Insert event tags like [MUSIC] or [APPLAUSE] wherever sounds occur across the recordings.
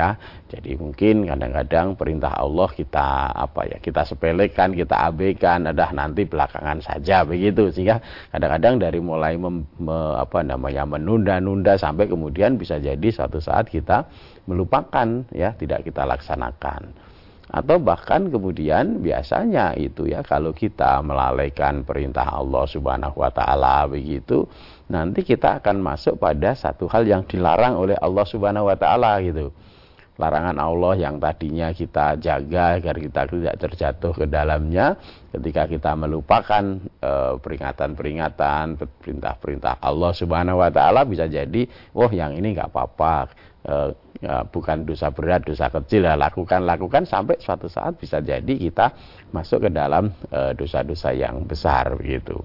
ya. Jadi mungkin kadang-kadang perintah Allah kita apa ya kita sepelekan, kita abaikan, ada nanti belakangan saja begitu sehingga kadang-kadang dari mulai mem, me, apa namanya menunda-nunda sampai kemudian bisa jadi suatu saat kita melupakan ya tidak kita laksanakan atau bahkan kemudian biasanya itu ya kalau kita melalaikan perintah Allah Subhanahu wa taala begitu nanti kita akan masuk pada satu hal yang dilarang oleh Allah Subhanahu wa taala gitu. Larangan Allah yang tadinya kita jaga agar kita tidak terjatuh ke dalamnya ketika kita melupakan eh, peringatan-peringatan, perintah-perintah Allah Subhanahu wa taala bisa jadi oh yang ini nggak apa-apa eh, ya, bukan dosa berat, dosa kecil ya lakukan lakukan sampai suatu saat bisa jadi kita masuk ke dalam eh, dosa-dosa uh, yang besar begitu.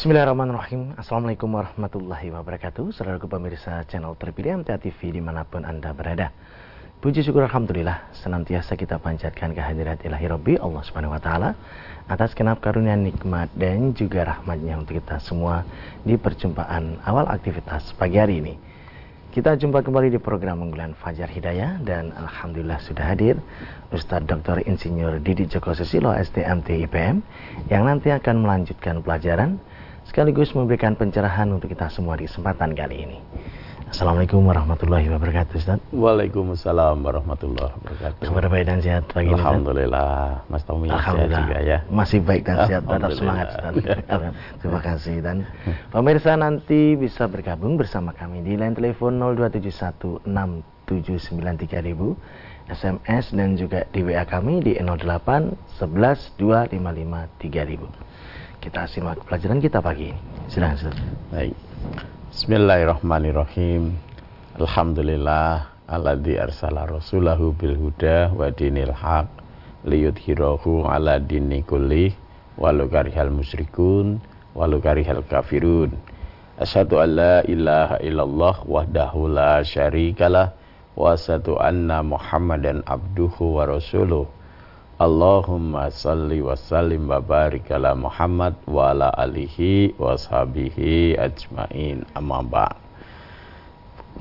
Bismillahirrahmanirrahim Assalamualaikum warahmatullahi wabarakatuh Saudara pemirsa channel terpilih MTA TV di mana pun Anda berada Puji syukur Alhamdulillah senantiasa kita panjatkan kehadirat ilahi Rabbi Allah Subhanahu Wa Taala atas kenap karunia nikmat dan juga rahmatnya untuk kita semua di perjumpaan awal aktivitas pagi hari ini. Kita jumpa kembali di program unggulan Fajar Hidayah dan Alhamdulillah sudah hadir Ustadz Dr. Insinyur Didi Joko Susilo STMT IPM yang nanti akan melanjutkan pelajaran sekaligus memberikan pencerahan untuk kita semua di kesempatan kali ini. Assalamualaikum warahmatullahi wabarakatuh Ustaz. Waalaikumsalam warahmatullahi wabarakatuh. Kabar baik dan sehat pagi ini Alhamdulillah Mas Tommy Alhamdulillah juga ya. Masih baik dan sehat Tetap semangat Ustaz. [LAUGHS] Terima kasih Dan pemirsa nanti bisa bergabung bersama kami Di line telepon 02716793000 SMS dan juga di WA kami di 08 11 255 3000 Kita simak pelajaran kita pagi ini Silahkan Ustaz Baik Bismillahirrahmanirrahim. Alhamdulillah alladzi arsala rasulahu bil huda wa dinil haq liyudhhirahu ala dini kulli walau karihal musyrikun walau karihal kafirun. Asyhadu an la ilaha illallah wahdahu la syarikalah wa asyhadu anna Muhammadan abduhu wa rasuluh. Allahumma salli wa sallim wa barik ala Muhammad wa ala alihi wa sahbihi ajmain. Amma ba'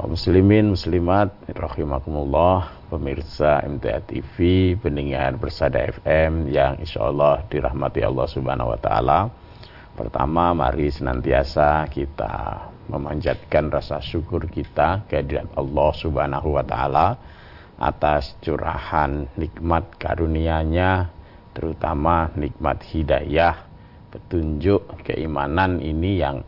muslimin muslimat rahimakumullah pemirsa MTA TV pendengar bersada FM yang insyaallah dirahmati Allah Subhanahu wa taala. Pertama mari senantiasa kita memanjatkan rasa syukur kita kehadirat Allah Subhanahu wa taala atas curahan nikmat karunia-Nya terutama nikmat hidayah, petunjuk, keimanan ini yang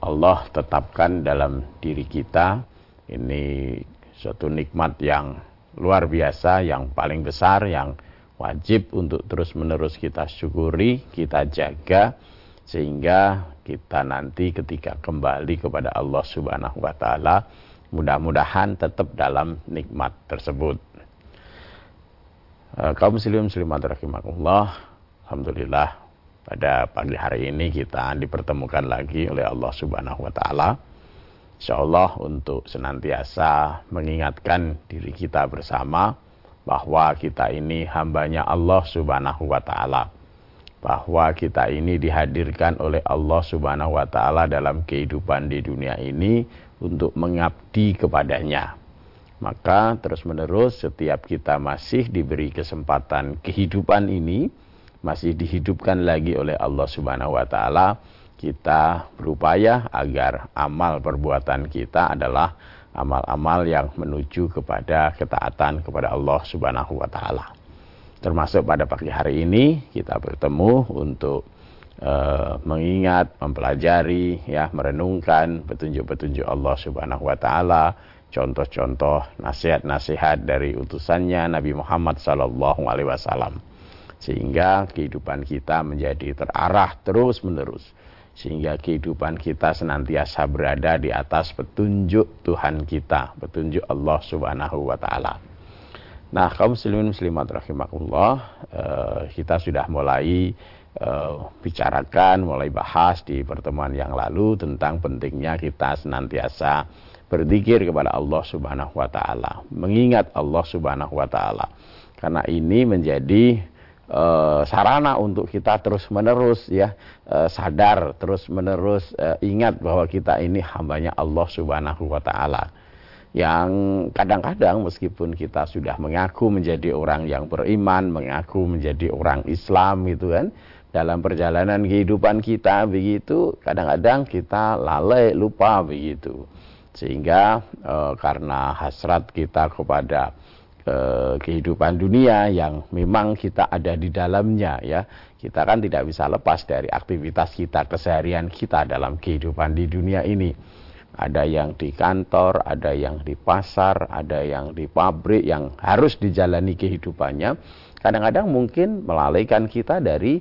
Allah tetapkan dalam diri kita. Ini suatu nikmat yang luar biasa, yang paling besar, yang wajib untuk terus-menerus kita syukuri, kita jaga sehingga kita nanti ketika kembali kepada Allah Subhanahu wa taala mudah-mudahan tetap dalam nikmat tersebut. Uh, kaum muslim muslimat rahimakumullah, alhamdulillah pada pagi hari ini kita dipertemukan lagi oleh Allah Subhanahu wa taala. Insyaallah untuk senantiasa mengingatkan diri kita bersama bahwa kita ini hambanya Allah Subhanahu wa taala. Bahwa kita ini dihadirkan oleh Allah Subhanahu wa taala dalam kehidupan di dunia ini untuk mengabdi kepadanya. Maka terus-menerus setiap kita masih diberi kesempatan kehidupan ini, masih dihidupkan lagi oleh Allah Subhanahu wa taala, kita berupaya agar amal perbuatan kita adalah amal-amal yang menuju kepada ketaatan kepada Allah Subhanahu wa taala. Termasuk pada pagi hari ini kita bertemu untuk uh, mengingat, mempelajari, ya, merenungkan petunjuk-petunjuk Allah Subhanahu wa taala, contoh-contoh nasihat-nasihat dari utusannya Nabi Muhammad sallallahu alaihi wasallam. Sehingga kehidupan kita menjadi terarah terus-menerus. Sehingga kehidupan kita senantiasa berada di atas petunjuk Tuhan kita, petunjuk Allah Subhanahu wa taala. Nah, kaum muslimin muslimat rahimakumullah, uh, kita sudah mulai uh, bicarakan, mulai bahas di pertemuan yang lalu tentang pentingnya kita senantiasa berzikir kepada Allah Subhanahu wa taala, mengingat Allah Subhanahu wa taala. karena ini menjadi uh, sarana untuk kita terus menerus ya uh, sadar terus menerus uh, ingat bahwa kita ini hambanya Allah Subhanahu wa taala yang kadang-kadang meskipun kita sudah mengaku menjadi orang yang beriman, mengaku menjadi orang Islam gitu kan, dalam perjalanan kehidupan kita begitu, kadang-kadang kita lalai, lupa begitu. Sehingga e, karena hasrat kita kepada eh, kehidupan dunia yang memang kita ada di dalamnya ya kita kan tidak bisa lepas dari aktivitas kita keseharian kita dalam kehidupan di dunia ini ada yang di kantor ada yang di pasar ada yang di pabrik yang harus dijalani kehidupannya kadang-kadang mungkin melalaikan kita dari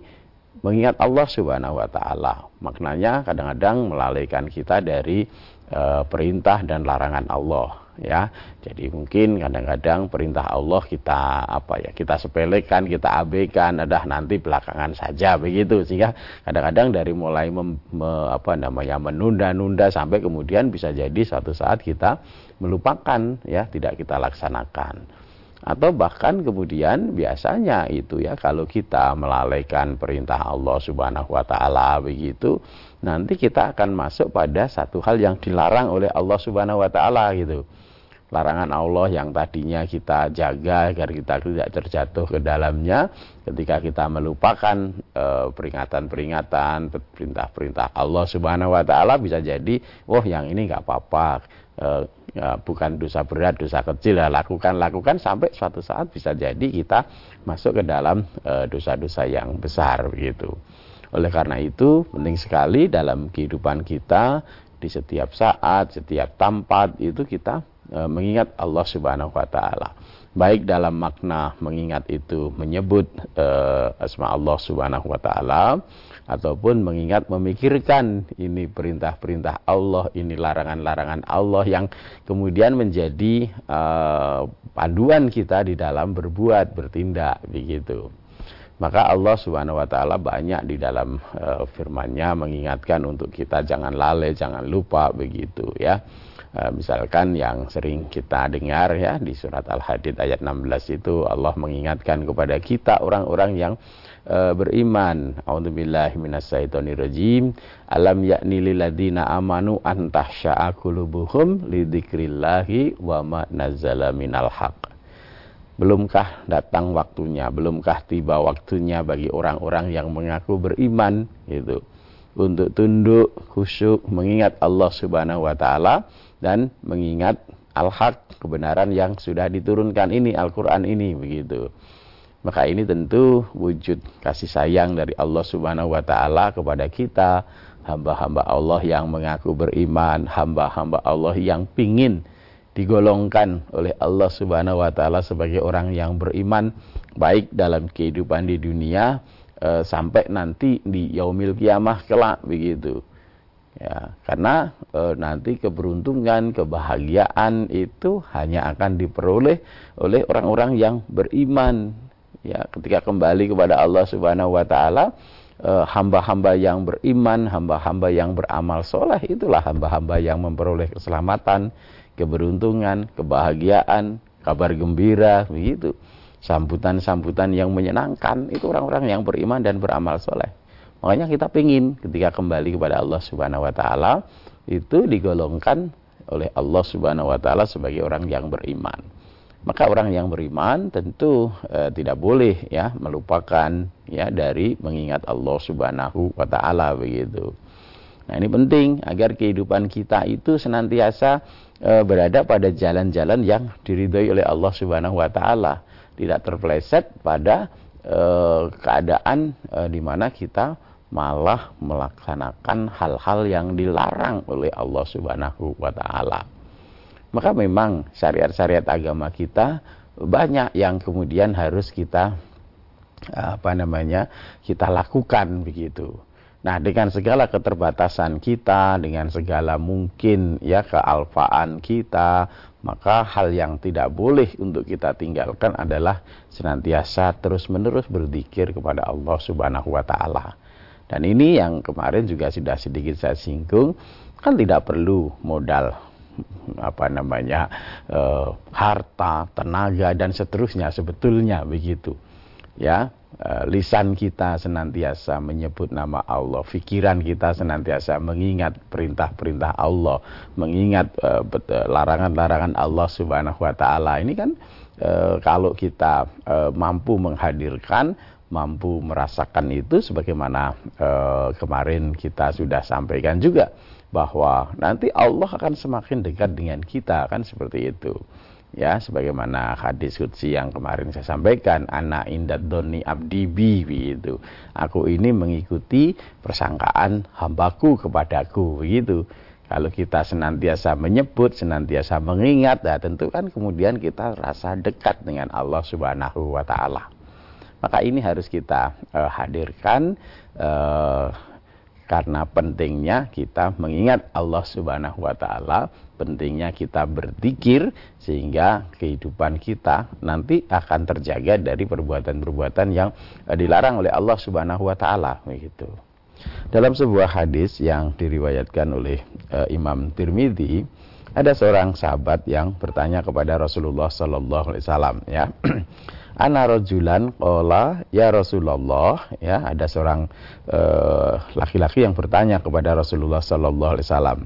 mengingat Allah Subhanahu wa taala. Maknanya kadang-kadang melalaikan kita dari e, perintah dan larangan Allah ya. Jadi mungkin kadang-kadang perintah Allah kita apa ya, kita sepelekan, kita abaikan, ada nanti belakangan saja begitu. Sehingga kadang-kadang dari mulai mem, me, apa namanya menunda-nunda sampai kemudian bisa jadi suatu saat kita melupakan ya, tidak kita laksanakan atau bahkan kemudian biasanya itu ya kalau kita melalaikan perintah Allah Subhanahu wa taala begitu nanti kita akan masuk pada satu hal yang dilarang oleh Allah Subhanahu wa taala gitu. Larangan Allah yang tadinya kita jaga agar kita tidak terjatuh ke dalamnya ketika kita melupakan eh, peringatan-peringatan perintah-perintah Allah Subhanahu wa taala bisa jadi oh yang ini nggak apa-apa ya, bukan dosa berat dosa kecil ya lakukan lakukan sampai suatu saat bisa jadi kita masuk ke dalam eh, dosa-dosa yang besar begitu oleh karena itu penting sekali dalam kehidupan kita di setiap saat setiap tempat itu kita E, mengingat Allah Subhanahu wa taala. Baik dalam makna mengingat itu menyebut e, asma Allah Subhanahu wa taala ataupun mengingat memikirkan ini perintah-perintah Allah, ini larangan-larangan Allah yang kemudian menjadi e, panduan kita di dalam berbuat, bertindak begitu. Maka Allah Subhanahu wa taala banyak di dalam e, firman-Nya mengingatkan untuk kita jangan lalai, jangan lupa begitu ya. Eh, misalkan yang sering kita dengar ya di surat Al-Hadid ayat 16 itu Allah mengingatkan kepada kita orang-orang yang uh, beriman. A'udzubillahi minasyaitonirrajim. Alam yakni lil ladzina amanu an tahsya'a qulubuhum lidzikrillahi wa ma nazzala minal haqq. Belumkah datang waktunya, belumkah tiba waktunya bagi orang-orang yang mengaku beriman gitu untuk tunduk khusyuk mengingat Allah Subhanahu wa taala dan mengingat al-haq kebenaran yang sudah diturunkan ini Al-Qur'an ini begitu. Maka ini tentu wujud kasih sayang dari Allah Subhanahu wa taala kepada kita, hamba-hamba Allah yang mengaku beriman, hamba-hamba Allah yang pingin digolongkan oleh Allah Subhanahu wa taala sebagai orang yang beriman baik dalam kehidupan di dunia e, sampai nanti di yaumil kiamah kelak begitu. Ya karena e, nanti keberuntungan kebahagiaan itu hanya akan diperoleh oleh orang-orang yang beriman ya ketika kembali kepada Allah Subhanahu wa taala e, hamba-hamba yang beriman hamba-hamba yang beramal soleh itulah hamba-hamba yang memperoleh keselamatan keberuntungan kebahagiaan kabar gembira begitu sambutan-sambutan yang menyenangkan itu orang-orang yang beriman dan beramal soleh Makanya kita pingin ketika kembali kepada Allah Subhanahu wa taala itu digolongkan oleh Allah Subhanahu wa taala sebagai orang yang beriman. Maka orang yang beriman tentu e, tidak boleh ya melupakan ya dari mengingat Allah Subhanahu wa taala begitu. Nah, ini penting agar kehidupan kita itu senantiasa e, berada pada jalan-jalan yang diridhoi oleh Allah Subhanahu wa taala, tidak terpleset pada e, keadaan e, di mana kita malah melaksanakan hal-hal yang dilarang oleh Allah Subhanahu wa taala. Maka memang syariat-syariat agama kita banyak yang kemudian harus kita apa namanya? kita lakukan begitu. Nah, dengan segala keterbatasan kita, dengan segala mungkin ya kealfaan kita, maka hal yang tidak boleh untuk kita tinggalkan adalah senantiasa terus-menerus berzikir kepada Allah Subhanahu wa taala. Dan ini yang kemarin juga sudah sedikit saya singgung, kan tidak perlu modal apa namanya uh, harta, tenaga dan seterusnya sebetulnya begitu. Ya, uh, lisan kita senantiasa menyebut nama Allah, pikiran kita senantiasa mengingat perintah-perintah Allah, mengingat larangan-larangan uh, Allah Subhanahu wa taala. Ini kan uh, kalau kita uh, mampu menghadirkan mampu merasakan itu sebagaimana kemarin kita sudah sampaikan juga bahwa nanti Allah akan semakin dekat dengan kita kan seperti itu. Ya sebagaimana hadis kudsi yang kemarin saya sampaikan anak indat doni abdi bi begitu. Aku ini mengikuti persangkaan hambaku kepadaku begitu. Kalau kita senantiasa menyebut senantiasa mengingat ya tentu kan kemudian kita rasa dekat dengan Allah Subhanahu wa taala. Maka ini harus kita uh, hadirkan uh, karena pentingnya kita mengingat Allah Subhanahu wa taala, pentingnya kita berzikir sehingga kehidupan kita nanti akan terjaga dari perbuatan-perbuatan yang eh, dilarang oleh Allah Subhanahu wa taala begitu. Dalam sebuah hadis yang diriwayatkan oleh uh, Imam Tirmidzi, ada seorang sahabat yang bertanya kepada Rasulullah sallallahu alaihi wasallam ya. [CLEARS THROAT] Ana rojulan kola ya Rasulullah ya ada seorang eh, laki-laki uh, yang bertanya kepada Rasulullah Sallallahu Alaihi Wasallam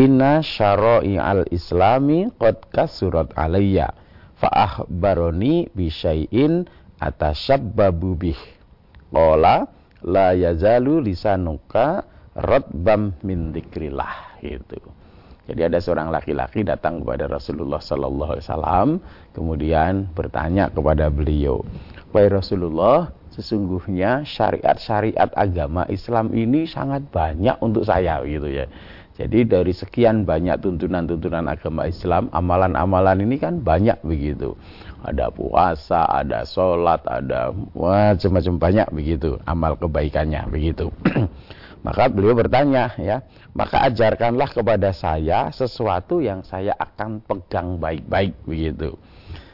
Inna syara'i al islami qad kasurat alayya fa akhbaroni bi syai'in atashabbabu bih. Qala la yazalu lisanuka radbam min dzikrillah gitu jadi ada seorang laki-laki datang kepada Rasulullah Sallallahu Alaihi Wasallam, kemudian bertanya kepada beliau, wahai Rasulullah, sesungguhnya syariat-syariat agama Islam ini sangat banyak untuk saya, gitu ya. Jadi dari sekian banyak tuntunan-tuntunan agama Islam, amalan-amalan ini kan banyak begitu. Ada puasa, ada sholat, ada macam-macam banyak begitu amal kebaikannya begitu. [CLEARS THROAT] Maka beliau bertanya ya, maka ajarkanlah kepada saya sesuatu yang saya akan pegang baik-baik begitu.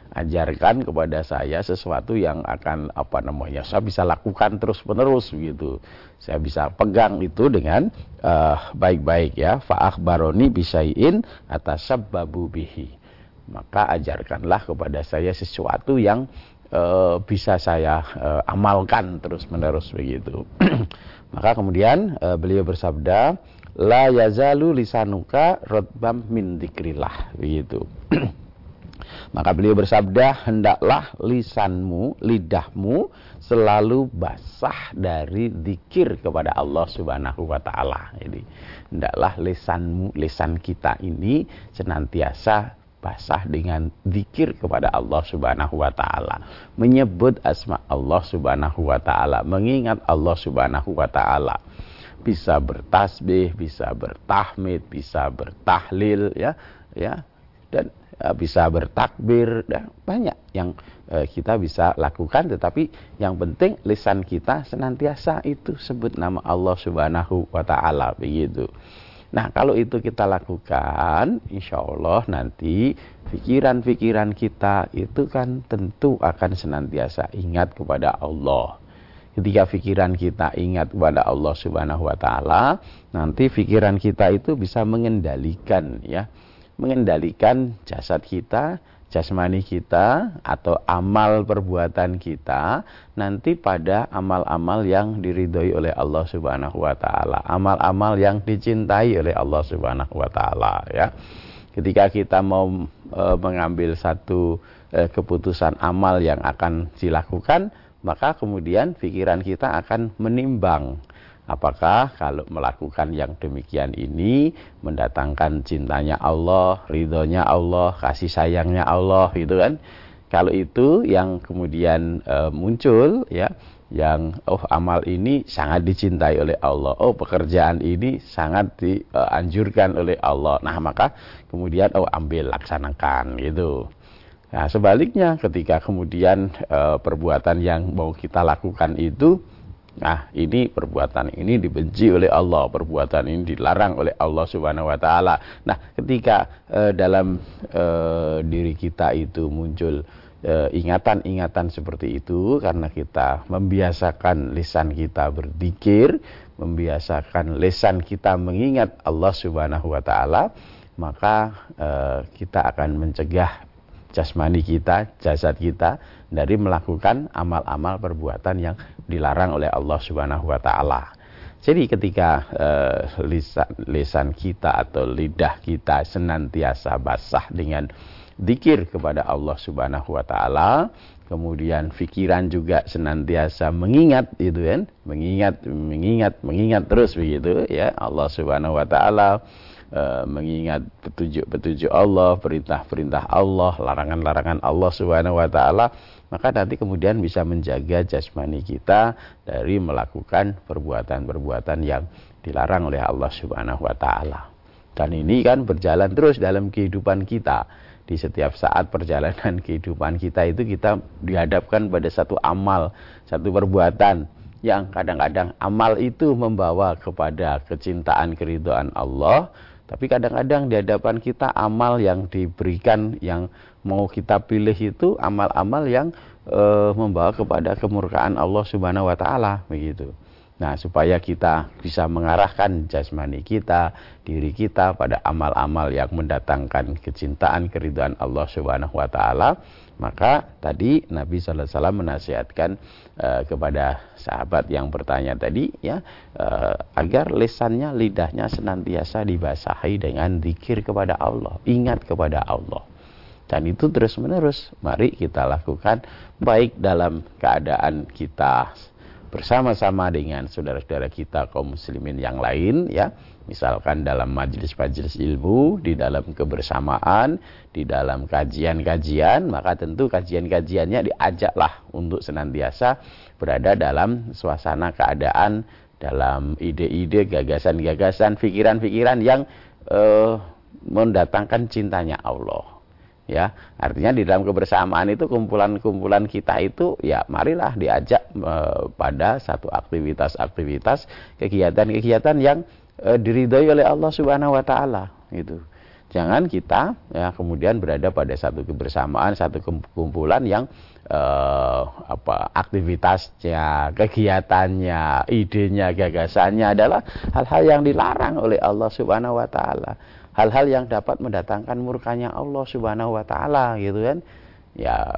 Ajarkan kepada saya sesuatu yang akan apa namanya saya bisa lakukan terus-menerus begitu. Saya bisa pegang itu dengan uh, baik-baik ya. Fa'akhbaroni bisaiin atas sababu bihi. Maka ajarkanlah kepada saya sesuatu yang uh, bisa saya uh, amalkan terus-menerus begitu. [CLEARS THROAT] Maka kemudian uh, beliau bersabda, la yazalu lisanuka rodbam min dikrillah begitu. [CLEARS THROAT] Maka beliau bersabda, hendaklah lisanmu, lidahmu selalu basah dari zikir kepada Allah Subhanahu wa taala. Jadi, hendaklah lisanmu, lisan kita ini senantiasa basah dengan zikir kepada Allah Subhanahu wa taala, menyebut asma Allah Subhanahu wa taala, mengingat Allah Subhanahu wa taala. Bisa bertasbih, bisa bertahmid, bisa bertahlil ya, ya. Dan uh, bisa bertakbir dan banyak yang uh, kita bisa lakukan tetapi yang penting lisan kita senantiasa itu sebut nama Allah Subhanahu wa taala begitu. Nah, kalau itu kita lakukan, insya Allah nanti pikiran-pikiran kita itu kan tentu akan senantiasa ingat kepada Allah. Ketika pikiran kita ingat kepada Allah Subhanahu wa taala, nanti pikiran kita itu bisa mengendalikan ya, mengendalikan jasad kita, jasmani kita atau amal perbuatan kita nanti pada amal-amal yang diridhoi oleh Allah Subhanahu wa taala, amal-amal yang dicintai oleh Allah Subhanahu wa taala ya. Ketika kita mau e, mengambil satu e, keputusan amal yang akan dilakukan, maka kemudian pikiran kita akan menimbang Apakah kalau melakukan yang demikian ini mendatangkan cintanya Allah, ridhonya Allah, kasih sayangnya Allah gitu kan? Kalau itu yang kemudian e, muncul ya, yang oh amal ini sangat dicintai oleh Allah, oh pekerjaan ini sangat dianjurkan oleh Allah. Nah, maka kemudian oh ambil laksanakan gitu. Nah, sebaliknya ketika kemudian e, perbuatan yang mau kita lakukan itu Nah, ini perbuatan ini dibenci oleh Allah, perbuatan ini dilarang oleh Allah Subhanahu wa taala. Nah, ketika uh, dalam uh, diri kita itu muncul ingatan-ingatan uh, seperti itu karena kita membiasakan lisan kita berzikir, membiasakan lisan kita mengingat Allah Subhanahu wa taala, maka uh, kita akan mencegah jasmani kita, jasad kita dari melakukan amal-amal perbuatan yang dilarang oleh Allah Subhanahu wa taala. Jadi ketika uh, lisan, lisan kita atau lidah kita senantiasa basah dengan zikir kepada Allah Subhanahu wa taala, kemudian pikiran juga senantiasa mengingat itu kan, mengingat mengingat mengingat terus begitu ya Allah Subhanahu wa taala Eh, mengingat petunjuk-petunjuk Allah, perintah-perintah Allah, larangan-larangan Allah Subhanahu wa taala, maka nanti kemudian bisa menjaga jasmani kita dari melakukan perbuatan-perbuatan yang dilarang oleh Allah Subhanahu wa taala. Dan ini kan berjalan terus dalam kehidupan kita. Di setiap saat perjalanan [LAUGHS] kehidupan kita itu kita dihadapkan pada satu amal, satu perbuatan yang kadang-kadang amal itu membawa kepada kecintaan keridhaan Allah tapi kadang-kadang di hadapan kita amal yang diberikan yang mau kita pilih itu amal-amal yang e, membawa kepada kemurkaan Allah Subhanahu wa taala begitu. Nah, supaya kita bisa mengarahkan jasmani kita, diri kita pada amal-amal yang mendatangkan kecintaan keridhaan Allah Subhanahu wa taala, maka tadi Nabi wasallam menasihatkan uh, kepada sahabat yang bertanya tadi ya uh, agar lesannya lidahnya senantiasa dibasahi dengan zikir kepada Allah, ingat kepada Allah. Dan itu terus-menerus mari kita lakukan baik dalam keadaan kita bersama-sama dengan saudara-saudara kita kaum muslimin yang lain ya misalkan dalam majelis-majelis ilmu di dalam kebersamaan di dalam kajian-kajian maka tentu kajian-kajiannya diajaklah untuk senantiasa berada dalam suasana keadaan dalam ide-ide gagasan-gagasan pikiran-pikiran yang uh, mendatangkan cintanya Allah. Ya artinya di dalam kebersamaan itu kumpulan-kumpulan kita itu ya marilah diajak e, pada satu aktivitas-aktivitas kegiatan-kegiatan yang e, diridhoi oleh Allah Subhanahu wa taala gitu. Jangan kita ya kemudian berada pada satu kebersamaan satu kumpulan yang e, apa aktivitasnya kegiatannya idenya gagasannya adalah hal-hal yang dilarang oleh Allah Subhanahu wa taala. Hal-hal yang dapat mendatangkan murkanya Allah Subhanahu wa taala gitu kan ya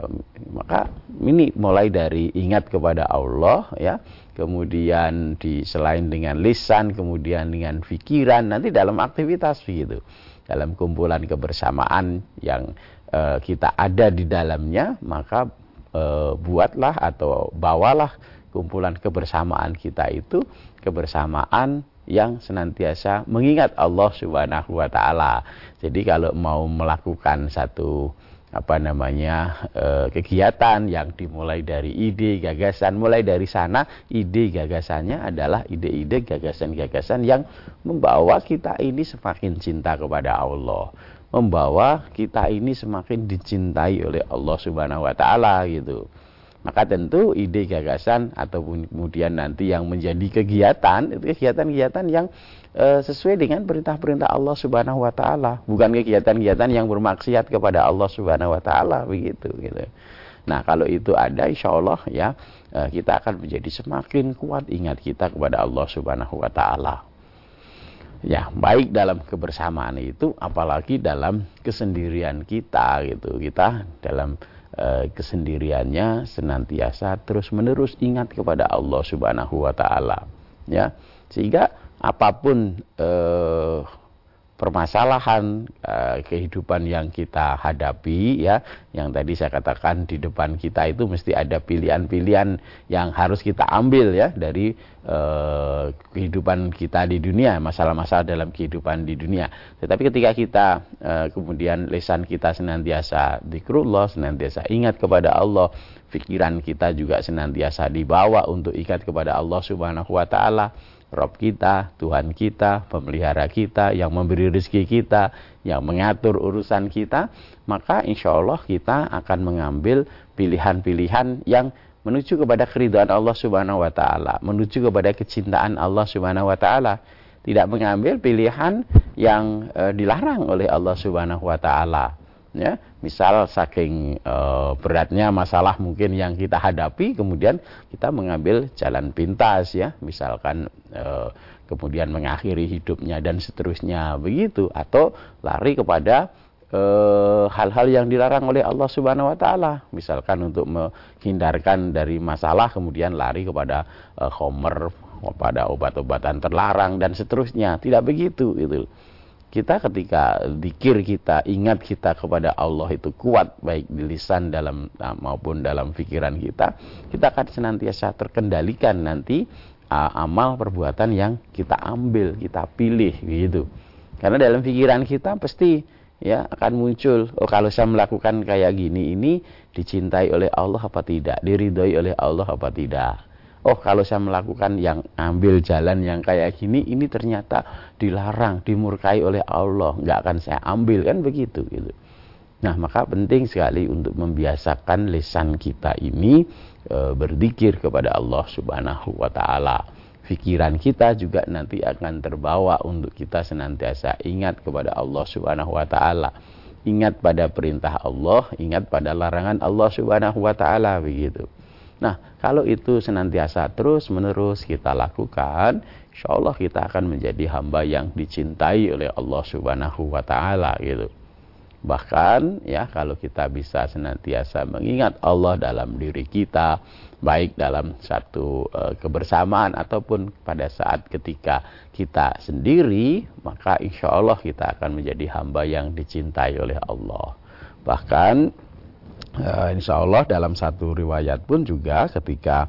maka ini mulai dari ingat kepada Allah ya kemudian di selain dengan lisan kemudian dengan pikiran nanti dalam aktivitas begitu dalam kumpulan kebersamaan yang uh, kita ada di dalamnya maka uh, buatlah atau bawalah kumpulan kebersamaan kita itu kebersamaan yang senantiasa mengingat Allah Subhanahu wa taala. Jadi kalau mau melakukan satu apa namanya e, kegiatan yang dimulai dari ide gagasan. Mulai dari sana ide gagasannya adalah ide-ide gagasan-gagasan yang membawa kita ini semakin cinta kepada Allah. Membawa kita ini semakin dicintai oleh Allah Subhanahu wa taala gitu. Maka tentu ide gagasan ataupun kemudian nanti yang menjadi kegiatan itu kegiatan-kegiatan yang e, sesuai dengan perintah-perintah Allah Subhanahu wa taala, bukan kegiatan-kegiatan yang bermaksiat kepada Allah Subhanahu wa taala begitu gitu. Nah, kalau itu ada insya Allah ya e, kita akan menjadi semakin kuat ingat kita kepada Allah Subhanahu wa taala. Ya, baik dalam kebersamaan itu apalagi dalam kesendirian kita gitu. Kita dalam Eh, kesendiriannya senantiasa terus menerus ingat kepada Allah Subhanahu wa taala ya sehingga apa pun eh, permasalahan uh, kehidupan yang kita hadapi ya yang tadi saya katakan di depan kita itu mesti ada pilihan-pilihan yang harus kita ambil ya dari uh, kehidupan kita di dunia masalah-masalah dalam kehidupan di dunia. Tetapi ketika kita uh, kemudian lesan kita senantiasa zikrullah senantiasa ingat kepada Allah pikiran kita juga senantiasa dibawa untuk ikat kepada Allah Subhanahu wa taala Rob kita, Tuhan kita, pemelihara kita, yang memberi rezeki kita, yang mengatur urusan kita, maka insya Allah kita akan mengambil pilihan-pilihan yang menuju kepada keridhaan Allah Subhanahu wa taala, menuju kepada kecintaan Allah Subhanahu wa taala. Tidak mengambil pilihan yang e, dilarang oleh Allah Subhanahu wa taala. Ya. Misal saking e, beratnya masalah mungkin yang kita hadapi kemudian kita mengambil jalan pintas ya. Misalkan e, kemudian mengakhiri hidupnya dan seterusnya begitu. Atau lari kepada hal-hal e, yang dilarang oleh Allah Subhanahu wa taala. Misalkan untuk menghindarkan dari masalah kemudian lari kepada e, homer kepada obat-obatan terlarang dan seterusnya. Tidak begitu itu kita ketika dikir kita ingat kita kepada Allah itu kuat baik di lisan dalam uh, maupun dalam pikiran kita kita akan senantiasa terkendalikan nanti uh, amal perbuatan yang kita ambil kita pilih gitu. Karena dalam pikiran kita pasti ya akan muncul oh kalau saya melakukan kayak gini ini dicintai oleh Allah apa tidak? Diridhoi oleh Allah apa tidak oh kalau saya melakukan yang ambil jalan yang kayak gini ini ternyata dilarang dimurkai oleh Allah. Nggak akan saya ambil kan begitu gitu. Nah maka penting sekali untuk membiasakan lisan kita ini e, berzikir kepada Allah subhanahu wa ta'ala. Pikiran kita juga nanti akan terbawa untuk kita senantiasa ingat kepada Allah subhanahu wa ta'ala. Ingat pada perintah Allah ingat pada larangan Allah subhanahu wa ta'ala begitu Nah, kalau itu senantiasa terus-menerus kita lakukan, insya Allah kita akan menjadi hamba yang dicintai oleh Allah Subhanahu wa Ta'ala gitu. Bahkan ya kalau kita bisa senantiasa mengingat Allah dalam diri kita, baik dalam satu e, kebersamaan ataupun pada saat ketika kita sendiri, maka insya Allah kita akan menjadi hamba yang dicintai oleh Allah. Bahkan uh, insya Allah dalam satu riwayat pun juga ketika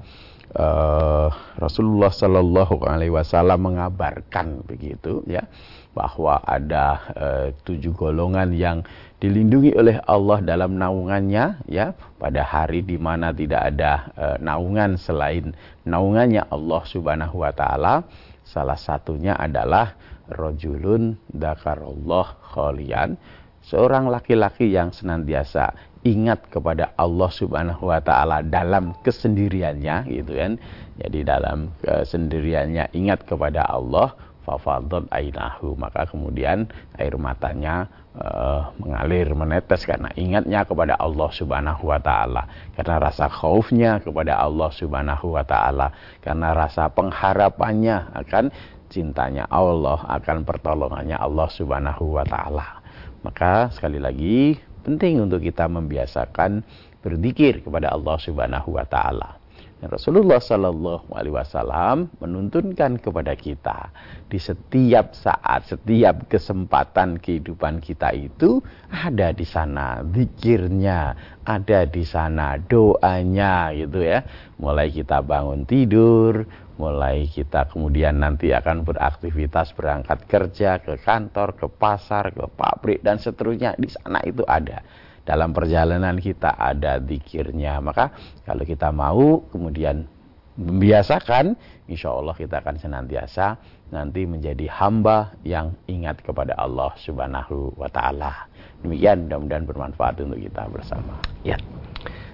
uh, Rasulullah Shallallahu Alaihi Wasallam mengabarkan begitu ya bahwa ada uh, tujuh golongan yang dilindungi oleh Allah dalam naungannya ya pada hari di mana tidak ada uh, naungan selain naungannya Allah Subhanahu wa taala salah satunya adalah rojulun dakarullah kholian seorang laki-laki yang senantiasa ingat kepada Allah Subhanahu wa taala dalam kesendiriannya gitu kan. Jadi dalam kesendiriannya ingat kepada Allah fafadhat ainahu. Maka kemudian air matanya uh, mengalir menetes karena ingatnya kepada Allah Subhanahu wa taala. Karena rasa khaufnya kepada Allah Subhanahu wa taala. Karena rasa pengharapannya akan cintanya Allah akan pertolongannya Allah Subhanahu wa taala. Maka sekali lagi penting untuk kita membiasakan berzikir kepada Allah Subhanahu wa taala. Rasulullah Shallallahu Alaihi Wasallam menuntunkan kepada kita di setiap saat, setiap kesempatan kehidupan kita itu ada di sana zikirnya, ada di sana doanya, gitu ya. Mulai kita bangun tidur, mulai kita kemudian nanti akan beraktivitas berangkat kerja ke kantor, ke pasar, ke pabrik dan seterusnya di sana itu ada dalam perjalanan kita ada zikirnya. Maka kalau kita mau kemudian membiasakan, insya Allah kita akan senantiasa nanti menjadi hamba yang ingat kepada Allah Subhanahu wa Ta'ala. Demikian, mudah-mudahan bermanfaat untuk kita bersama. Ya.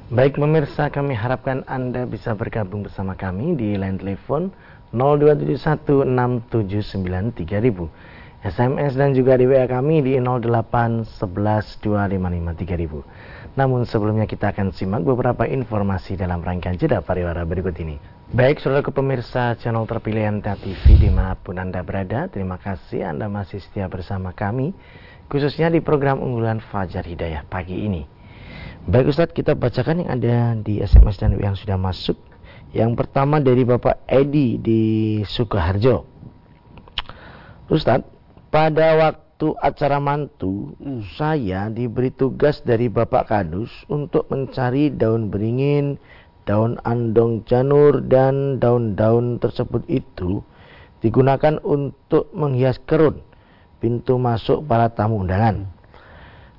Baik pemirsa, kami harapkan Anda bisa bergabung bersama kami di line telepon 02716793000. SMS dan juga di WA kami di 08112553000. Namun sebelumnya kita akan simak beberapa informasi dalam rangkaian jeda pariwara berikut ini. Baik, saudara pemirsa channel terpilih MTA TV di mana pun Anda berada, terima kasih Anda masih setia bersama kami, khususnya di program unggulan Fajar Hidayah pagi ini. Baik Ustadz, kita bacakan yang ada di SMS dan yang sudah masuk. Yang pertama dari Bapak Edi di Sukoharjo. Ustadz, pada waktu acara mantu, hmm. saya diberi tugas dari Bapak Kadus untuk mencari daun beringin, daun andong janur, dan daun-daun tersebut itu digunakan untuk menghias kerun pintu masuk para tamu undangan.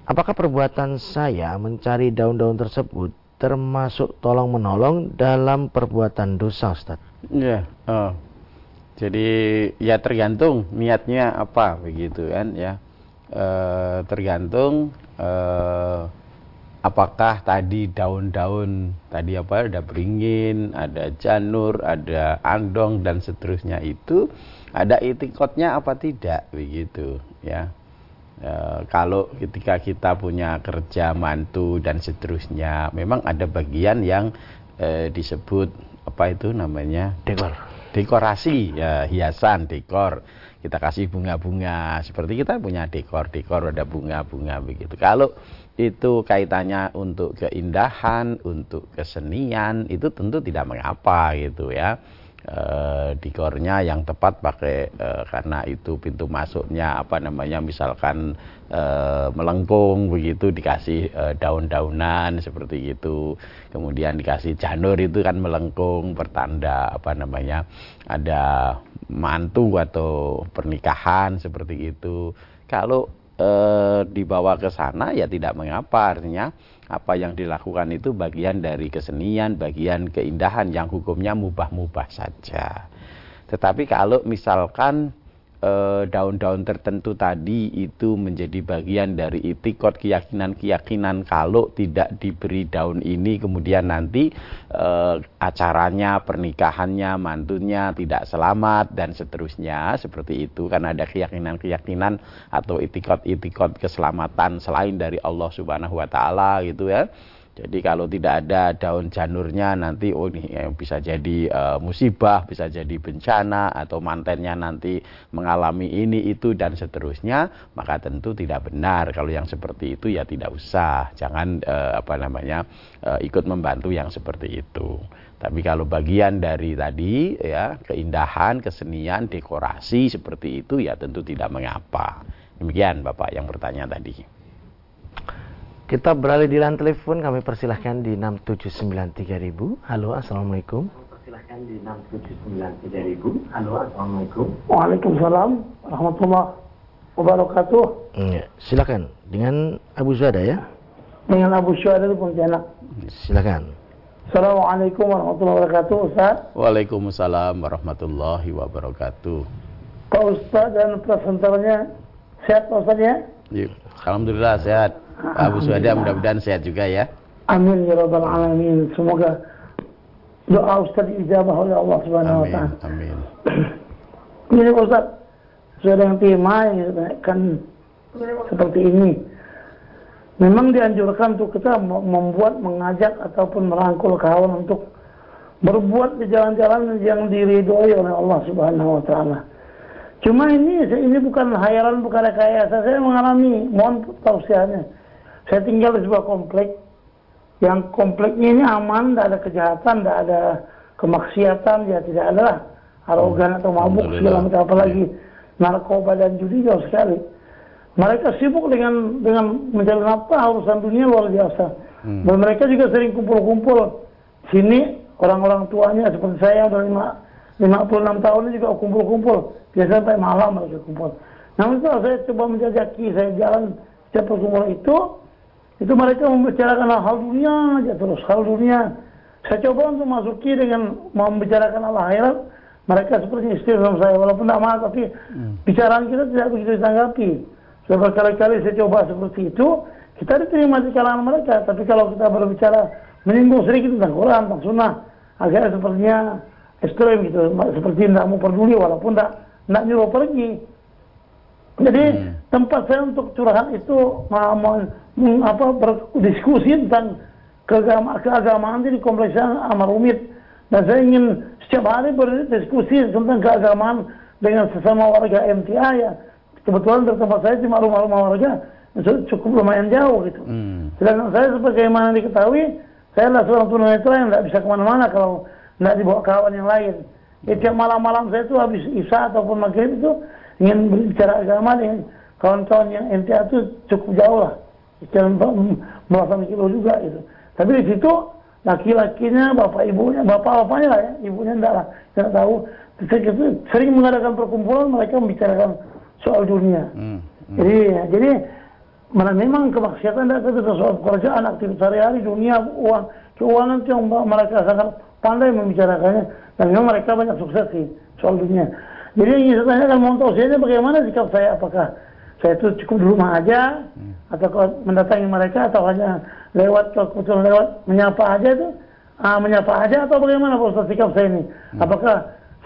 Apakah perbuatan saya mencari daun-daun tersebut termasuk tolong menolong dalam perbuatan dosa, Ustaz? Ya, oh, jadi ya tergantung niatnya apa begitu kan ya. E, tergantung e, apakah tadi daun-daun tadi apa ada beringin, ada janur, ada andong dan seterusnya itu ada itikotnya apa tidak begitu ya. E, kalau ketika kita punya kerja mantu dan seterusnya memang ada bagian yang e, disebut apa itu namanya? Dekor. Dekorasi ya hiasan dekor. Kita kasih bunga-bunga. Seperti kita punya dekor dekor ada bunga-bunga begitu. Kalau itu kaitannya untuk keindahan untuk kesenian itu tentu tidak mengapa gitu ya e, dekornya yang tepat pakai e, karena itu pintu masuknya apa namanya misalkan e, melengkung begitu dikasih daun-daunan seperti itu. Kemudian dikasih janur itu kan melengkung pertanda apa namanya ada mantu atau pernikahan seperti itu. Kalau e, dibawa ke sana ya tidak mengapa artinya apa yang dilakukan itu bagian dari kesenian, bagian keindahan yang hukumnya mubah-mubah saja. Tetapi kalau misalkan daun-daun tertentu tadi itu menjadi bagian dari itikot keyakinan-keyakinan kalau tidak diberi daun ini. Kemudian nanti uh, acaranya, pernikahannya, mantunya tidak selamat dan seterusnya. Seperti itu karena ada keyakinan-keyakinan atau itikot-itikot keselamatan selain dari Allah Subhanahu wa taala gitu ya jadi kalau tidak ada daun janurnya nanti oh ini ya, bisa jadi uh, musibah, bisa jadi bencana atau mantennya nanti mengalami ini itu dan seterusnya, maka tentu tidak benar. Kalau yang seperti itu ya tidak usah, jangan uh, apa namanya uh, ikut membantu yang seperti itu. Tapi kalau bagian dari tadi ya keindahan, kesenian, dekorasi seperti itu ya tentu tidak mengapa. Demikian Bapak yang bertanya tadi. Kita beralih di line telepon, kami persilahkan di 6793000. Halo, Assalamualaikum. Persilahkan di 6793000. Halo, Assalamualaikum. Waalaikumsalam warahmatullahi wabarakatuh. Ya, silakan. Dengan Abu Zuada ya? Dengan Abu Zuada di Pontianak. Silakan. Assalamualaikum warahmatullahi wabarakatuh, Ustaz. Waalaikumsalam warahmatullahi wabarakatuh. Pak Ustaz dan presenternya sehat Pak Ustaz ya? Yuk. Alhamdulillah sehat. Abu Suada mudah-mudahan sehat juga ya. Amin ya rabbal alamin. Semoga doa Ustaz ijabah oleh Allah Subhanahu wa taala. Amin. [CLEARS THROAT] Ini Ustaz, sesuai dengan tema yang kan seperti ini. Memang dianjurkan untuk kita membuat, mengajak ataupun merangkul kawan untuk berbuat di jalan-jalan yang diridhoi oleh Allah Subhanahu wa taala. Cuma ini ini bukan hayalan, bukan rekayasa. Saya mengalami, mohon tausiahnya. Saya tinggal di sebuah komplek yang kompleknya ini aman, tidak ada kejahatan, tidak ada kemaksiatan, ya tidak ada lah arogan atau mabuk segala macam apalagi narkoba dan judi jauh sekali. Mereka sibuk dengan dengan mencari nafkah urusan dunia luar biasa. Hmm. Dan mereka juga sering kumpul-kumpul. Sini orang-orang tuanya seperti saya udah lima, 56 tahun ini juga kumpul-kumpul. Biasanya sampai malam mereka kumpul. Namun setelah saya coba menjajaki, saya jalan setiap perkumpulan itu, itu mereka membicarakan hal dunia aja terus, hal dunia. Saya coba untuk masuki dengan membicarakan hal akhirat, mereka seperti istri sama saya, walaupun tidak mahal, tapi hmm. bicaraan kita tidak begitu ditanggapi. Saya berkali-kali saya coba seperti itu, kita diterima di kalangan mereka. Tapi kalau kita berbicara menyinggung sedikit tentang Quran, tentang sunnah, agaknya sepertinya ekstrem gitu, seperti tidak mau peduli walaupun tidak tidak nyuruh pergi. Jadi hmm. tempat saya untuk curhat itu apa berdiskusi tentang keagama, keagamaan di kompleks Amar Umid dan saya ingin setiap hari berdiskusi tentang keagamaan dengan sesama warga MTA ya. Kebetulan dari tempat saya cuma rumah-rumah warga cukup lumayan jauh gitu. Hmm. sedangkan saya sebagaimana diketahui saya adalah seorang tunanetra yang tidak bisa ke mana-mana kalau tidak dibawa kawan yang lain. Ya, tiap malam-malam saya itu habis isya ataupun maghrib itu ingin berbicara agama dengan kawan-kawan yang MTA itu cukup jauh lah sekian belasan kilo juga itu. Tapi di situ laki-lakinya, bapak ibunya, bapak bapaknya lah ya, ibunya enggak lah, tidak tahu. Sering mengadakan perkumpulan mereka membicarakan soal dunia. Hmm, hmm. Jadi, ya, jadi mana memang kemaksiatan tidak itu soal pekerjaan, aktivitas sehari-hari, dunia, uang, keuangan itu yang mereka sangat pandai membicarakannya. Dan memang mereka banyak sukses sih soal dunia. Jadi yang saya tanyakan mau tahu saya bagaimana sikap saya apakah saya itu cukup di rumah aja hmm. Atau mendatangi mereka atau hanya lewat kebetulan lewat menyapa aja itu ah, menyapa aja atau bagaimana Pak sikap saya ini hmm. apakah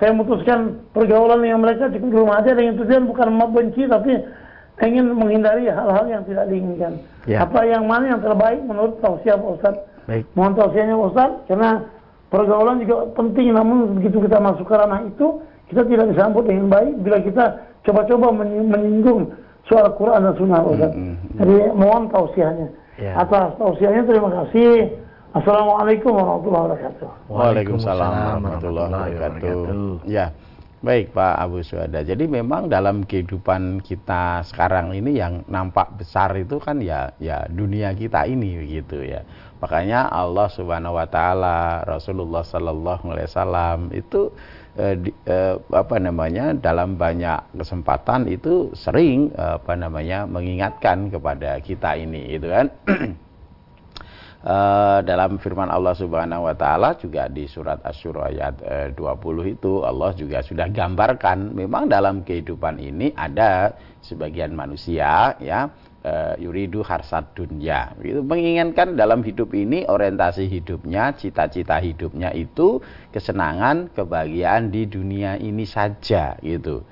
saya memutuskan pergaulan dengan mereka cukup di rumah aja dengan tujuan bukan membenci tapi ingin menghindari hal-hal yang tidak diinginkan. Ya. Apa yang mana yang terbaik menurut tausiah Pak Ustaz? Baik. Mohon tausiahnya Pak Ustaz, karena pergaulan juga penting, namun begitu kita masuk ke ranah itu, kita tidak disambut dengan baik bila kita coba-coba menyinggung soal Quran dan Sunnah Ustaz. Mm -hmm. Jadi mohon tausiahnya. Ya. Atas tausiahnya terima kasih. Assalamualaikum warahmatullahi wabarakatuh. Waalaikumsalam warahmatullahi wabarakatuh. Ya. Baik Pak Abu Suada. Jadi memang dalam kehidupan kita sekarang ini yang nampak besar itu kan ya ya dunia kita ini begitu ya. Makanya Allah Subhanahu wa taala, Rasulullah sallallahu alaihi wasallam itu eh, di, eh, apa namanya dalam banyak kesempatan itu sering eh, apa namanya mengingatkan kepada kita ini itu kan. [CLEARS THROAT] uh, dalam firman Allah Subhanahu wa taala juga di surat Asy-Syura ayat uh, eh, 20 itu Allah juga sudah gambarkan memang dalam kehidupan ini ada sebagian manusia ya uh, yuridu harsat dunya. Itu menginginkan dalam hidup ini orientasi hidupnya cita-cita hidupnya itu kesenangan kebahagiaan di dunia ini saja gitu.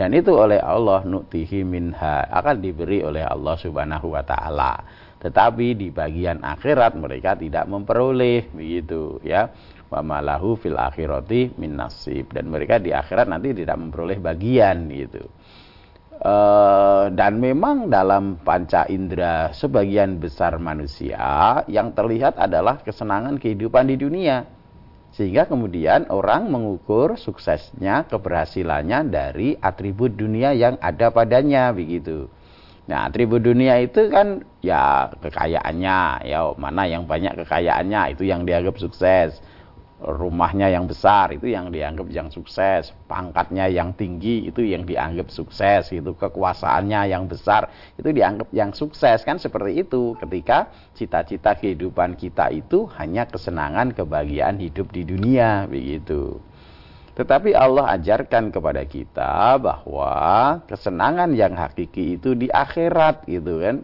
Dan itu oleh Allah nuktihi minha akan diberi oleh Allah Subhanahu wa taala tetapi di bagian akhirat mereka tidak memperoleh begitu ya. Wa malahu fil akhirati min nasib. Dan mereka di akhirat nanti tidak memperoleh bagian gitu. E, dan memang dalam panca indera sebagian besar manusia yang terlihat adalah kesenangan kehidupan di dunia. Sehingga kemudian orang mengukur suksesnya keberhasilannya dari atribut dunia yang ada padanya begitu Nah, atribut dunia itu kan ya kekayaannya, ya mana yang banyak kekayaannya itu yang dianggap sukses. Rumahnya yang besar itu yang dianggap yang sukses, pangkatnya yang tinggi itu yang dianggap sukses itu kekuasaannya yang besar itu dianggap yang sukses kan seperti itu ketika cita-cita kehidupan kita itu hanya kesenangan kebahagiaan hidup di dunia begitu. Tetapi Allah ajarkan kepada kita bahwa kesenangan yang hakiki itu di akhirat gitu kan.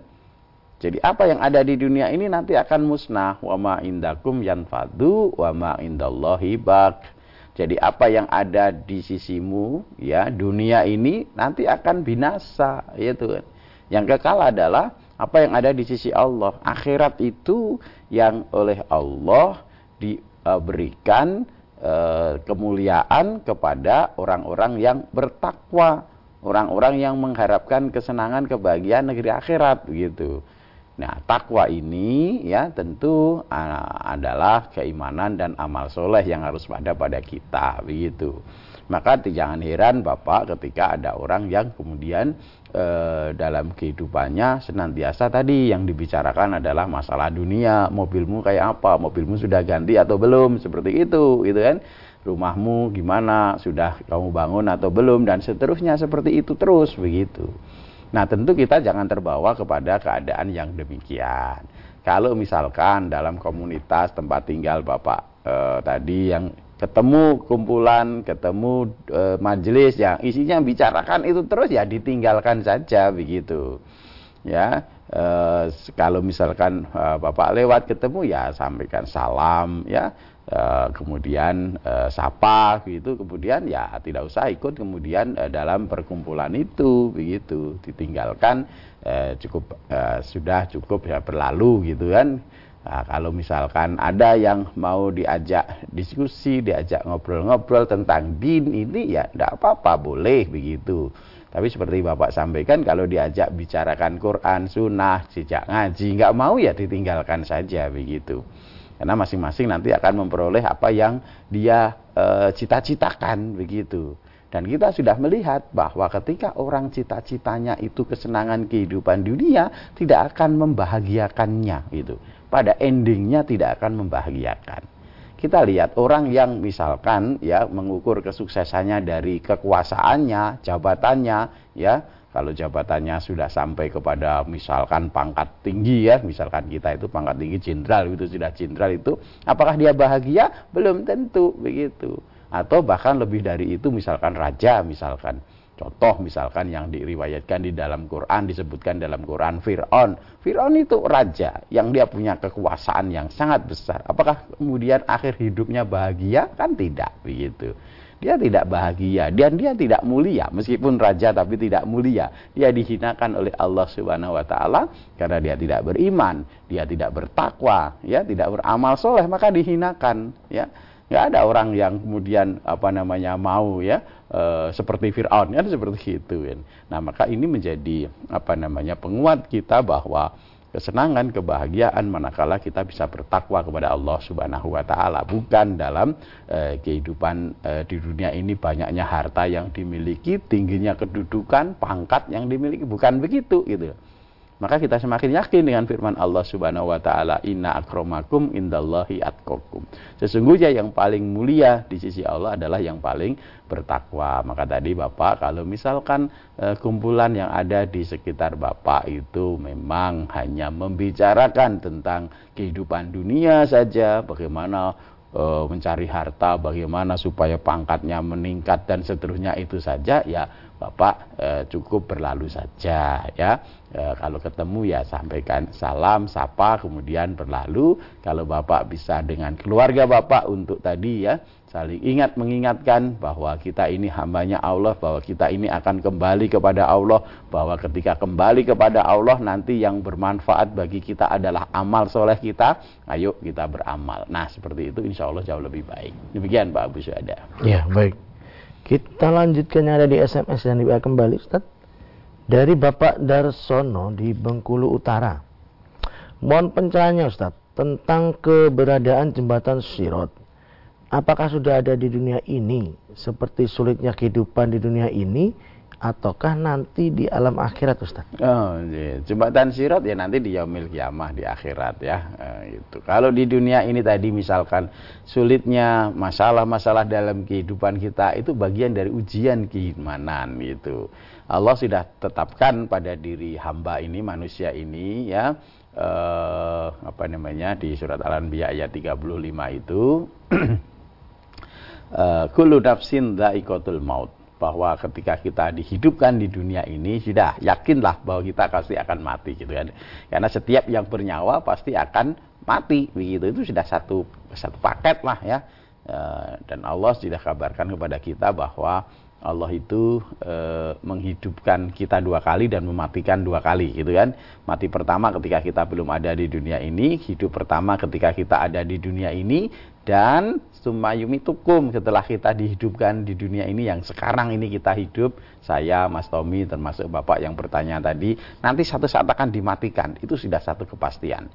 Jadi apa yang ada di dunia ini nanti akan musnah. Wa ma indakum yanfadu wa ma indallahi bak. Jadi apa yang ada di sisimu ya dunia ini nanti akan binasa gitu kan. Yang kekal adalah apa yang ada di sisi Allah. Akhirat itu yang oleh Allah diberikan kemuliaan kepada orang-orang yang bertakwa, orang-orang yang mengharapkan kesenangan kebahagiaan negeri akhirat begitu. Nah, takwa ini ya tentu uh, adalah keimanan dan amal soleh yang harus ada pada kita begitu. Maka jangan heran Bapak ketika ada orang yang kemudian eh, dalam kehidupannya senantiasa tadi yang dibicarakan adalah masalah dunia, mobilmu kayak apa, mobilmu sudah ganti atau belum, seperti itu, gitu kan. Rumahmu gimana, sudah kamu bangun atau belum dan seterusnya seperti itu terus begitu. Nah, tentu kita jangan terbawa kepada keadaan yang demikian. Kalau misalkan dalam komunitas tempat tinggal Bapak eh, tadi yang ketemu kumpulan, ketemu e, majelis yang isinya bicarakan itu terus ya ditinggalkan saja begitu. Ya, e, kalau misalkan e, Bapak lewat ketemu ya sampaikan salam ya. E, kemudian e, sapa gitu, kemudian ya tidak usah ikut kemudian e, dalam perkumpulan itu begitu, ditinggalkan e, cukup e, sudah cukup ya berlalu gitu kan Nah, kalau misalkan ada yang mau diajak diskusi, diajak ngobrol-ngobrol tentang din ini ya tidak apa-apa, boleh begitu. Tapi seperti Bapak sampaikan, kalau diajak bicarakan Quran, sunnah, sejak ngaji, nggak mau ya ditinggalkan saja begitu. Karena masing-masing nanti akan memperoleh apa yang dia e, cita-citakan begitu. Dan kita sudah melihat bahwa ketika orang cita-citanya itu kesenangan kehidupan dunia, tidak akan membahagiakannya gitu pada endingnya tidak akan membahagiakan. Kita lihat orang yang misalkan ya mengukur kesuksesannya dari kekuasaannya, jabatannya, ya kalau jabatannya sudah sampai kepada misalkan pangkat tinggi ya, misalkan kita itu pangkat tinggi jenderal itu sudah jenderal itu, apakah dia bahagia? Belum tentu begitu. Atau bahkan lebih dari itu misalkan raja misalkan Contoh misalkan yang diriwayatkan di dalam Quran disebutkan dalam Quran Fir'aun. Fir'aun itu raja yang dia punya kekuasaan yang sangat besar. Apakah kemudian akhir hidupnya bahagia? Kan tidak begitu. Dia tidak bahagia dan dia tidak mulia meskipun raja tapi tidak mulia. Dia dihinakan oleh Allah Subhanahu wa taala karena dia tidak beriman, dia tidak bertakwa, ya, tidak beramal soleh maka dihinakan, ya nggak ada orang yang kemudian apa namanya mau ya e, seperti Fir'aun kan seperti itu kan. Nah maka ini menjadi apa namanya penguat kita bahwa kesenangan kebahagiaan manakala kita bisa bertakwa kepada Allah Subhanahu wa taala. Bukan dalam e, kehidupan e, di dunia ini banyaknya harta yang dimiliki tingginya kedudukan pangkat yang dimiliki. Bukan begitu gitu maka kita semakin yakin dengan firman Allah Subhanahu wa taala, "Inna akramakum indallahi atqakum." Sesungguhnya yang paling mulia di sisi Allah adalah yang paling bertakwa. Maka tadi Bapak kalau misalkan e, kumpulan yang ada di sekitar Bapak itu memang hanya membicarakan tentang kehidupan dunia saja, bagaimana e, mencari harta, bagaimana supaya pangkatnya meningkat dan seterusnya itu saja ya Bapak e, cukup berlalu saja ya. E, kalau ketemu ya sampaikan salam, sapa, kemudian berlalu. Kalau Bapak bisa dengan keluarga Bapak untuk tadi ya saling ingat mengingatkan bahwa kita ini hambanya Allah, bahwa kita ini akan kembali kepada Allah, bahwa ketika kembali kepada Allah nanti yang bermanfaat bagi kita adalah amal soleh kita. Ayo kita beramal. Nah seperti itu insya Allah jauh lebih baik. Demikian Pak Abu Syuhada. Ya baik. Kita lanjutkan yang ada di SMS dan di kembali Ustaz. Dari Bapak Darsono di Bengkulu Utara. Mohon pencerahannya Ustaz tentang keberadaan jembatan Sirot. Apakah sudah ada di dunia ini seperti sulitnya kehidupan di dunia ini ataukah nanti di alam akhirat Ustaz? Oh, iya. jembatan sirat ya nanti di yaumil kiamah di akhirat ya. Eh, itu. Kalau di dunia ini tadi misalkan sulitnya masalah-masalah dalam kehidupan kita itu bagian dari ujian keimanan gitu. Allah sudah tetapkan pada diri hamba ini manusia ini ya eh, apa namanya di surat Al-Anbiya ayat 35 itu [CLEARS THROAT] eh, kullu nafsin dha'iqatul maut bahwa ketika kita dihidupkan di dunia ini sudah yakinlah bahwa kita pasti akan mati gitu kan. Karena setiap yang bernyawa pasti akan mati begitu. Itu sudah satu satu paket lah ya. E, dan Allah sudah kabarkan kepada kita bahwa Allah itu e, menghidupkan kita dua kali dan mematikan dua kali gitu kan? Mati pertama ketika kita belum ada di dunia ini hidup pertama ketika kita ada di dunia ini dan sumayumitukum setelah kita dihidupkan di dunia ini yang sekarang ini kita hidup saya Mas Tommy termasuk Bapak yang bertanya tadi nanti satu saat akan dimatikan. Itu sudah satu kepastian.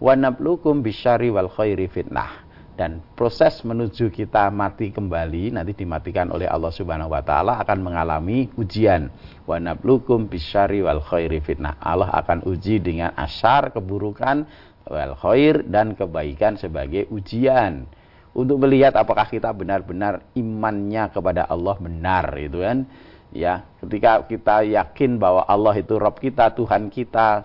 Wa nablukum wal khairi fitnah dan proses menuju kita mati kembali nanti dimatikan oleh Allah Subhanahu wa taala akan mengalami ujian. Wa nablukum bisyari wal khairi fitnah. Allah akan uji dengan asar keburukan wal khair dan kebaikan sebagai ujian. Untuk melihat apakah kita benar-benar imannya kepada Allah benar itu kan? Ya ketika kita yakin bahwa Allah itu Rob kita Tuhan kita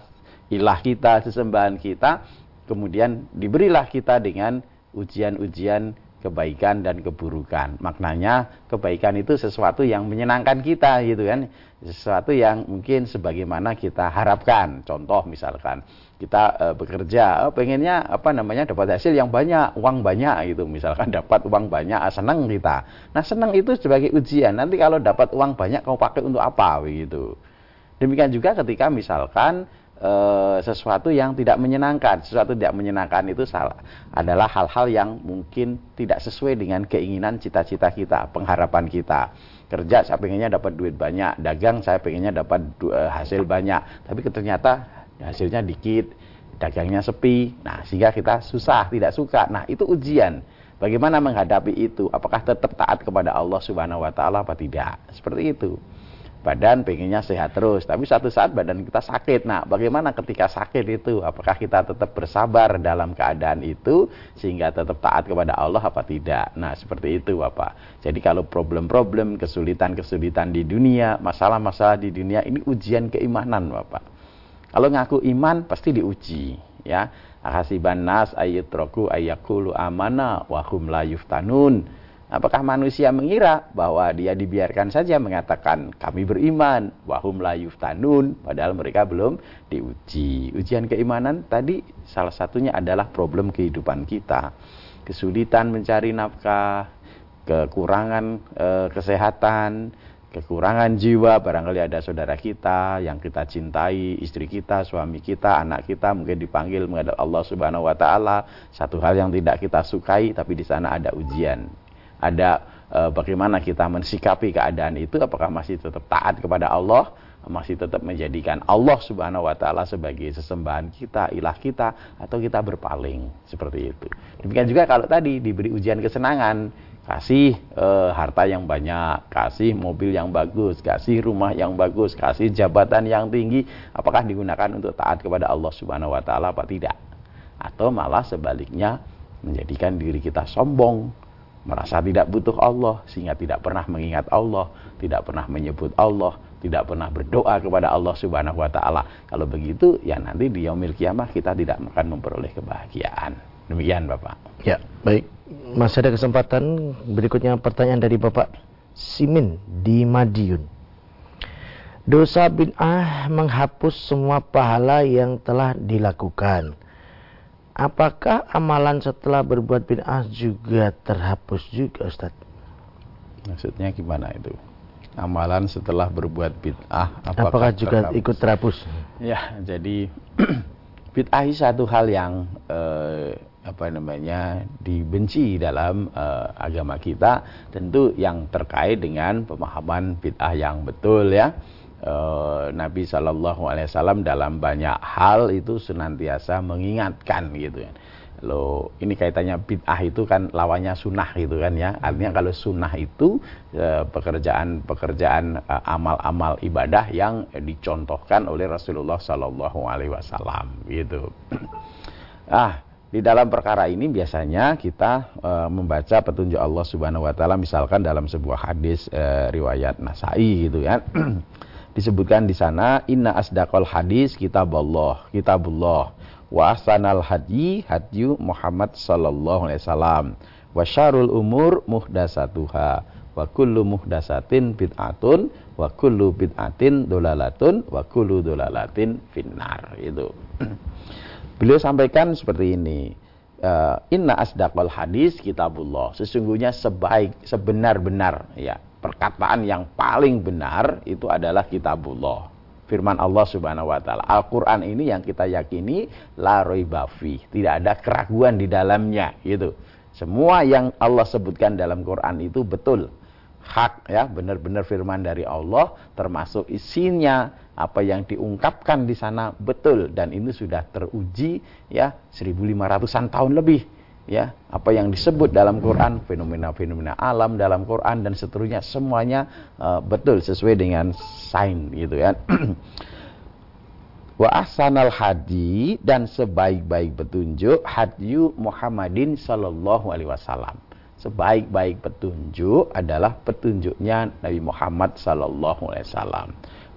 ilah kita sesembahan kita kemudian diberilah kita dengan ujian-ujian kebaikan dan keburukan. Maknanya kebaikan itu sesuatu yang menyenangkan kita gitu kan. Sesuatu yang mungkin sebagaimana kita harapkan. Contoh misalkan kita e, bekerja, oh, pengennya apa namanya dapat hasil yang banyak, uang banyak gitu. Misalkan [LAUGHS] dapat uang banyak, ah, senang kita. Nah senang itu sebagai ujian. Nanti kalau dapat uang banyak kau pakai untuk apa begitu. Demikian juga ketika misalkan e, sesuatu yang tidak menyenangkan. Sesuatu tidak menyenangkan itu salah adalah hal-hal yang mungkin tidak sesuai dengan keinginan cita-cita kita, pengharapan kita. Kerja saya pengennya dapat duit banyak, dagang saya pengennya dapat e, hasil banyak, tapi ternyata hasilnya dikit, dagangnya sepi. Nah, sehingga kita susah, tidak suka. Nah, itu ujian. Bagaimana menghadapi itu? Apakah tetap taat kepada Allah Subhanahu wa taala apa tidak? Seperti itu badan pengennya sehat terus tapi satu saat badan kita sakit. Nah bagaimana ketika sakit itu? Apakah kita tetap bersabar dalam keadaan itu sehingga tetap taat kepada Allah apa tidak? Nah seperti itu Bapak. Jadi kalau problem-problem kesulitan-kesulitan di dunia masalah-masalah di dunia ini ujian keimanan Bapak. Kalau ngaku iman pasti diuji ya. Akasiban nas ayyutraku ayyakulu amana wa hum la yuftanun Apakah manusia mengira bahwa dia dibiarkan saja mengatakan kami beriman, wahum la yuftanun, padahal mereka belum diuji. Ujian keimanan tadi salah satunya adalah problem kehidupan kita. Kesulitan mencari nafkah, kekurangan e, kesehatan, kekurangan jiwa, barangkali ada saudara kita yang kita cintai, istri kita, suami kita, anak kita mungkin dipanggil menghadap Allah Subhanahu wa taala, satu hal yang tidak kita sukai tapi di sana ada ujian ada e, bagaimana kita mensikapi keadaan itu apakah masih tetap taat kepada Allah masih tetap menjadikan Allah Subhanahu wa taala sebagai sesembahan kita, ilah kita atau kita berpaling seperti itu. Demikian juga kalau tadi diberi ujian kesenangan, kasih e, harta yang banyak, kasih mobil yang bagus, kasih rumah yang bagus, kasih jabatan yang tinggi, apakah digunakan untuk taat kepada Allah Subhanahu wa taala apa tidak? Atau malah sebaliknya menjadikan diri kita sombong, merasa tidak butuh Allah sehingga tidak pernah mengingat Allah, tidak pernah menyebut Allah, tidak pernah berdoa kepada Allah Subhanahu wa taala. Kalau begitu ya nanti di yaumil kiamah kita tidak akan memperoleh kebahagiaan. Demikian Bapak. Ya, baik. Masih ada kesempatan berikutnya pertanyaan dari Bapak Simin di Madiun. Dosa bid'ah menghapus semua pahala yang telah dilakukan apakah amalan setelah berbuat bid'ah juga terhapus juga Ustaz? Maksudnya gimana itu? Amalan setelah berbuat bid'ah apakah, apakah juga terhapus? ikut terhapus? Ya, jadi [CLEARS THROAT] bid'ah satu hal yang eh, apa namanya dibenci dalam uh, agama kita tentu yang terkait dengan pemahaman bid'ah yang betul ya Nabi Shallallahu Alaihi Wasallam dalam banyak hal itu senantiasa mengingatkan gitu ya. Lo ini kaitannya bid'ah itu kan lawannya sunnah gitu kan ya. Artinya kalau sunnah itu eh, pekerjaan-pekerjaan amal-amal ibadah yang dicontohkan oleh Rasulullah Shallallahu Alaihi Wasallam gitu. [CLEARS THROAT] ah di dalam perkara ini biasanya kita e, membaca petunjuk Allah Subhanahu wa taala misalkan dalam sebuah hadis e, riwayat Nasai gitu ya. [CLEARS THROAT] disebutkan di sana inna asdaqal hadis kitabullah. Kitabullah. Wa ahsanal hadyi hadyu Muhammad sallallahu alaihi wasallam. Wa syarul umur muhdasatuha wa kullu muhdasatin bid'atun wa kullu bid'atin dolalatun wa kullu dolalatin finnar. Itu. [CLEARS THROAT] Beliau sampaikan seperti ini uh, inna asdaqal hadis kitabullah. Sesungguhnya sebaik sebenar-benar ya perkataan yang paling benar itu adalah kitabullah. Firman Allah Subhanahu wa taala. Al-Qur'an ini yang kita yakini la raibafi, tidak ada keraguan di dalamnya gitu. Semua yang Allah sebutkan dalam Quran itu betul. Hak ya, benar-benar firman dari Allah termasuk isinya apa yang diungkapkan di sana betul dan ini sudah teruji ya 1500-an tahun lebih ya apa yang disebut dalam Quran fenomena-fenomena alam dalam Quran dan seterusnya semuanya uh, betul sesuai dengan sain gitu ya. [CLEARS THROAT] Wa ahsanal hadi dan sebaik-baik petunjuk hadyu Muhammadin sallallahu alaihi wasallam. Sebaik-baik petunjuk adalah petunjuknya Nabi Muhammad sallallahu alaihi wasallam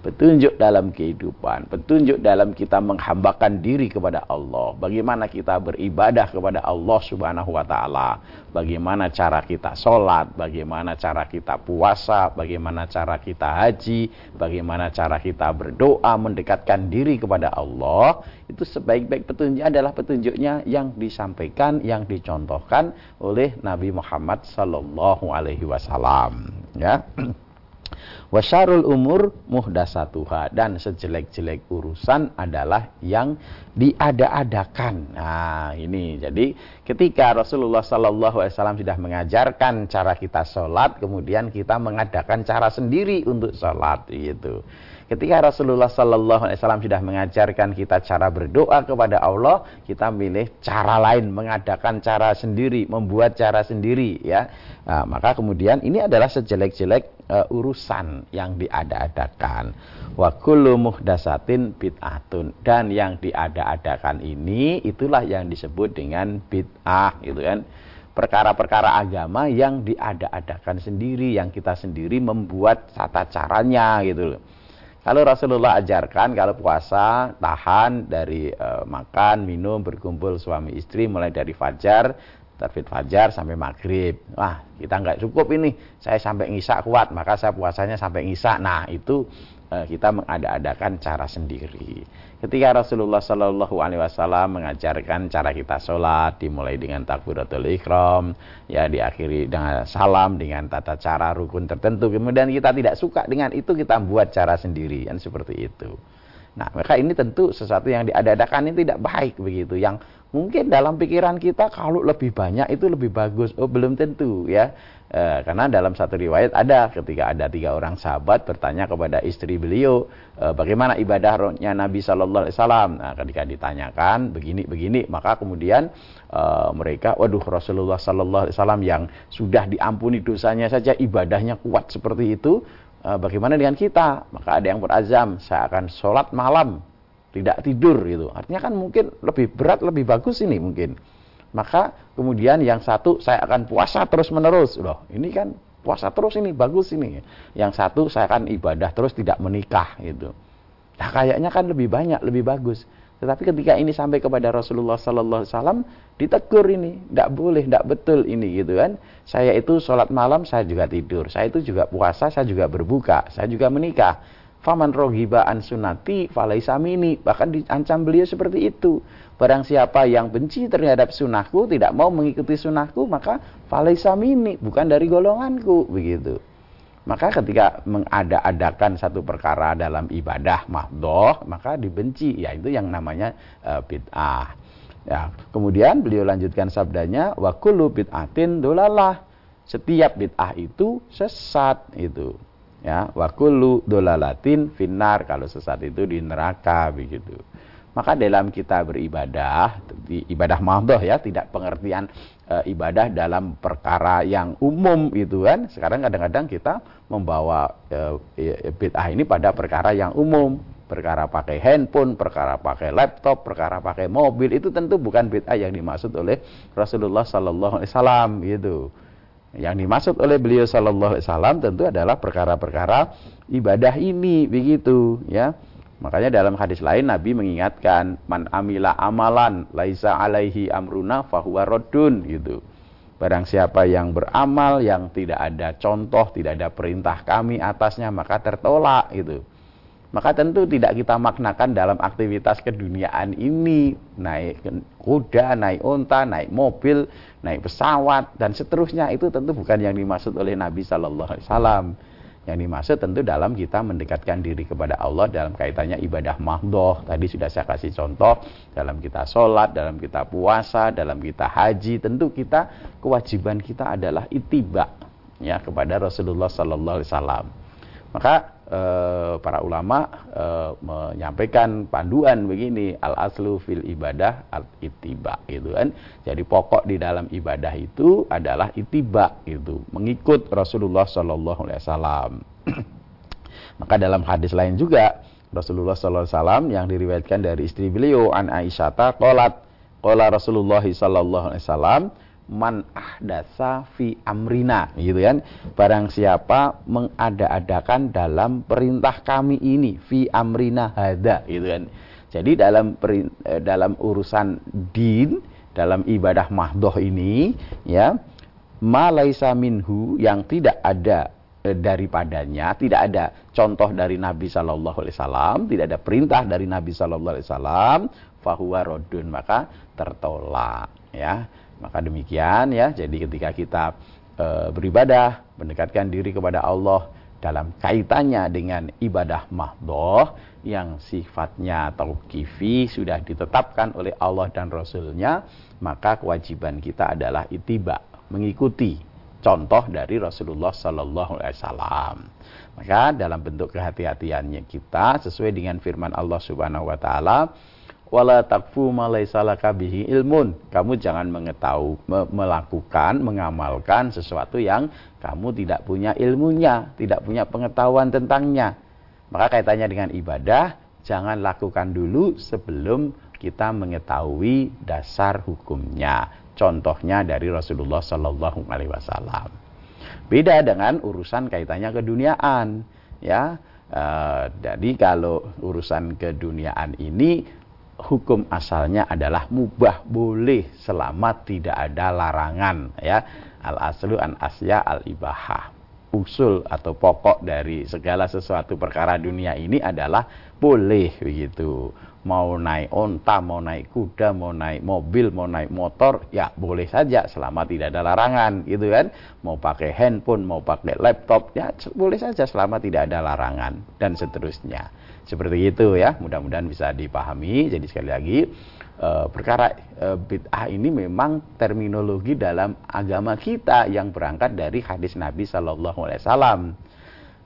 petunjuk dalam kehidupan, petunjuk dalam kita menghambakan diri kepada Allah, bagaimana kita beribadah kepada Allah Subhanahu wa taala, bagaimana cara kita sholat, bagaimana cara kita puasa, bagaimana cara kita haji, bagaimana cara kita berdoa? Mendekatkan diri kepada Allah, itu sebaik-baik petunjuk adalah petunjuknya yang disampaikan, yang dicontohkan oleh Nabi Muhammad sallallahu alaihi wasallam, ya. Wasyarul umur muhdasatuha dan sejelek-jelek urusan adalah yang diada-adakan. Nah, ini jadi ketika Rasulullah Sallallahu Alaihi Wasallam sudah mengajarkan cara kita sholat, kemudian kita mengadakan cara sendiri untuk sholat, gitu. Ketika Rasulullah Sallallahu Alaihi Wasallam sudah mengajarkan kita cara berdoa kepada Allah, kita milih cara lain, mengadakan cara sendiri, membuat cara sendiri, ya. Nah, maka kemudian ini adalah sejelek-jelek uh, urusan yang diada-adakan. Wa kullu muhdasatin bid'atun dan yang diada-adakan ini itulah yang disebut dengan bid'ah, gitu kan perkara-perkara agama yang diada-adakan sendiri, yang kita sendiri membuat tata caranya gitu loh. Kalau Rasulullah ajarkan kalau puasa tahan dari e, makan, minum, berkumpul suami istri mulai dari fajar terbit fajar sampai maghrib. Wah, kita nggak cukup ini. Saya sampai ngisa kuat, maka saya puasanya sampai ngisa. Nah, itu kita mengada-adakan cara sendiri. Ketika Rasulullah Shallallahu Alaihi Wasallam mengajarkan cara kita sholat, dimulai dengan takbiratul ikhram, ya diakhiri dengan salam, dengan tata cara rukun tertentu. Kemudian kita tidak suka dengan itu, kita buat cara sendiri, kan seperti itu. Nah, maka ini tentu sesuatu yang diadakan ini tidak baik begitu. Yang mungkin dalam pikiran kita kalau lebih banyak itu lebih bagus. Oh, belum tentu ya. E, karena dalam satu riwayat ada ketika ada tiga orang sahabat bertanya kepada istri beliau e, bagaimana ibadah rohnya Nabi Shallallahu Alaihi Wasallam. Nah, ketika ditanyakan begini begini maka kemudian e, mereka, waduh Rasulullah Shallallahu Alaihi Wasallam yang sudah diampuni dosanya saja ibadahnya kuat seperti itu. E, bagaimana dengan kita? Maka ada yang berazam, saya akan sholat malam tidak tidur gitu. Artinya kan mungkin lebih berat, lebih bagus ini mungkin. Maka kemudian yang satu saya akan puasa terus menerus loh ini kan puasa terus ini bagus ini. Yang satu saya akan ibadah terus tidak menikah gitu. Nah kayaknya kan lebih banyak lebih bagus tetapi ketika ini sampai kepada Rasulullah Sallallahu Alaihi Wasallam ditegur ini tidak boleh tidak betul ini gitu kan. Saya itu sholat malam saya juga tidur. Saya itu juga puasa saya juga berbuka saya juga menikah. Faman rohiba an sunati falaisa mini. Bahkan diancam beliau seperti itu. Barang siapa yang benci terhadap sunnahku, tidak mau mengikuti sunnahku, maka falaisa mini, bukan dari golonganku, begitu. Maka ketika mengada-adakan satu perkara dalam ibadah mahdoh, maka dibenci, yaitu yang namanya uh, bid'ah. Ya, kemudian beliau lanjutkan sabdanya, wa kullu bid'atin dolalah. Setiap bid'ah itu sesat itu. Ya, wa kullu dolalatin finnar kalau sesat itu di neraka begitu. Maka dalam kita beribadah, ibadah mahdoh ya, tidak pengertian e, ibadah dalam perkara yang umum itu kan. Sekarang kadang-kadang kita membawa e, bid'ah ini pada perkara yang umum. Perkara pakai handphone, perkara pakai laptop, perkara pakai mobil itu tentu bukan bid'ah yang dimaksud oleh Rasulullah Sallallahu Alaihi Wasallam gitu. Yang dimaksud oleh beliau Sallallahu Alaihi Wasallam tentu adalah perkara-perkara ibadah ini begitu ya Makanya dalam hadis lain Nabi mengingatkan man amila amalan laisa alaihi amruna fahuwa raddun gitu. Barang siapa yang beramal yang tidak ada contoh, tidak ada perintah kami atasnya maka tertolak gitu. Maka tentu tidak kita maknakan dalam aktivitas keduniaan ini naik kuda, naik unta, naik mobil, naik pesawat dan seterusnya itu tentu bukan yang dimaksud oleh Nabi Shallallahu Alaihi Wasallam. Yang dimaksud tentu dalam kita mendekatkan diri kepada Allah dalam kaitannya ibadah mahdoh. Tadi sudah saya kasih contoh dalam kita sholat, dalam kita puasa, dalam kita haji. Tentu kita kewajiban kita adalah itiba ya kepada Rasulullah Sallallahu Alaihi Wasallam. Maka para ulama eh, menyampaikan panduan begini al aslu fil ibadah al itiba gitu kan. Jadi pokok di dalam ibadah itu adalah itiba itu mengikut Rasulullah Shallallahu Alaihi Wasallam. [CLEARS THROAT] Maka dalam hadis lain juga Rasulullah Sallallahu Alaihi Wasallam yang diriwayatkan dari istri beliau an Aisyah kolat kola Rasulullah Sallallahu Alaihi Wasallam man ahdasa fi amrina gitu kan? Barang siapa mengada-adakan dalam perintah kami ini fi amrina hada gitu kan? Jadi dalam eh, dalam urusan din dalam ibadah mahdoh ini ya malaisa minhu yang tidak ada eh, daripadanya tidak ada contoh dari Nabi Shallallahu Alaihi Wasallam tidak ada perintah dari Nabi Shallallahu Alaihi Wasallam fahuwa rodun maka tertolak ya maka demikian ya, jadi ketika kita e, beribadah, mendekatkan diri kepada Allah dalam kaitannya dengan ibadah mahdoh yang sifatnya tauqifi sudah ditetapkan oleh Allah dan Rasulnya, maka kewajiban kita adalah itiba, mengikuti contoh dari Rasulullah Sallallahu Alaihi Wasallam. Maka dalam bentuk kehati-hatiannya kita sesuai dengan firman Allah Subhanahu Wa Taala, wala takfu ma bihi ilmun. Kamu jangan mengetahui melakukan, mengamalkan sesuatu yang kamu tidak punya ilmunya, tidak punya pengetahuan tentangnya. Maka kaitannya dengan ibadah, jangan lakukan dulu sebelum kita mengetahui dasar hukumnya. Contohnya dari Rasulullah Shallallahu Alaihi Wasallam. Beda dengan urusan kaitannya keduniaan, ya. Uh, jadi kalau urusan keduniaan ini hukum asalnya adalah mubah boleh selama tidak ada larangan ya al aslu an asya al ibahah usul atau pokok dari segala sesuatu perkara dunia ini adalah boleh begitu mau naik onta, mau naik kuda, mau naik mobil, mau naik motor, ya boleh saja selama tidak ada larangan, gitu kan. Mau pakai handphone, mau pakai laptop, ya boleh saja selama tidak ada larangan dan seterusnya. Seperti itu ya, mudah-mudahan bisa dipahami. Jadi sekali lagi, e, perkara e, bid'ah ini memang terminologi dalam agama kita yang berangkat dari hadis Nabi Shallallahu Alaihi Wasallam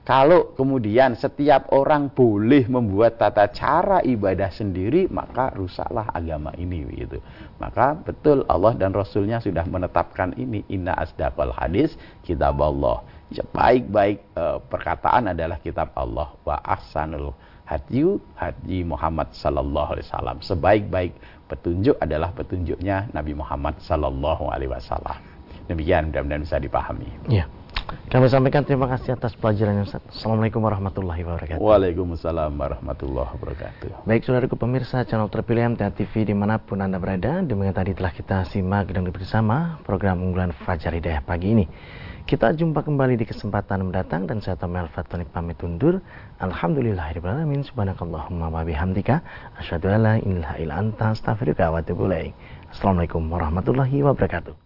kalau kemudian setiap orang boleh membuat tata cara ibadah sendiri, maka rusaklah agama ini gitu. Maka betul Allah dan Rasulnya sudah menetapkan ini inna asdaqal hadis kitab Allah. Baik-baik e, perkataan adalah kitab Allah wa ahsanul hadyu hadyi Muhammad sallallahu alaihi wasallam. Sebaik-baik petunjuk adalah petunjuknya Nabi Muhammad sallallahu alaihi wasallam. Demikian mudah-mudahan bisa dipahami. Ya. Kami sampaikan terima kasih atas pelajaran yang Assalamualaikum warahmatullahi wabarakatuh. Waalaikumsalam warahmatullahi wabarakatuh. Baik saudaraku pemirsa channel terpilih MTA TV di mana pun Anda berada. Demikian tadi telah kita simak dan bersama program unggulan Fajar Hidayah pagi ini. Kita jumpa kembali di kesempatan mendatang dan saya Tomel Fatonik pamit undur. Alhamdulillahirrahmanirrahim. Subhanakallahumma wa bihamdika. Asyadu ala ilaha illa anta astaghfiruka wa atubu Assalamualaikum warahmatullahi wabarakatuh.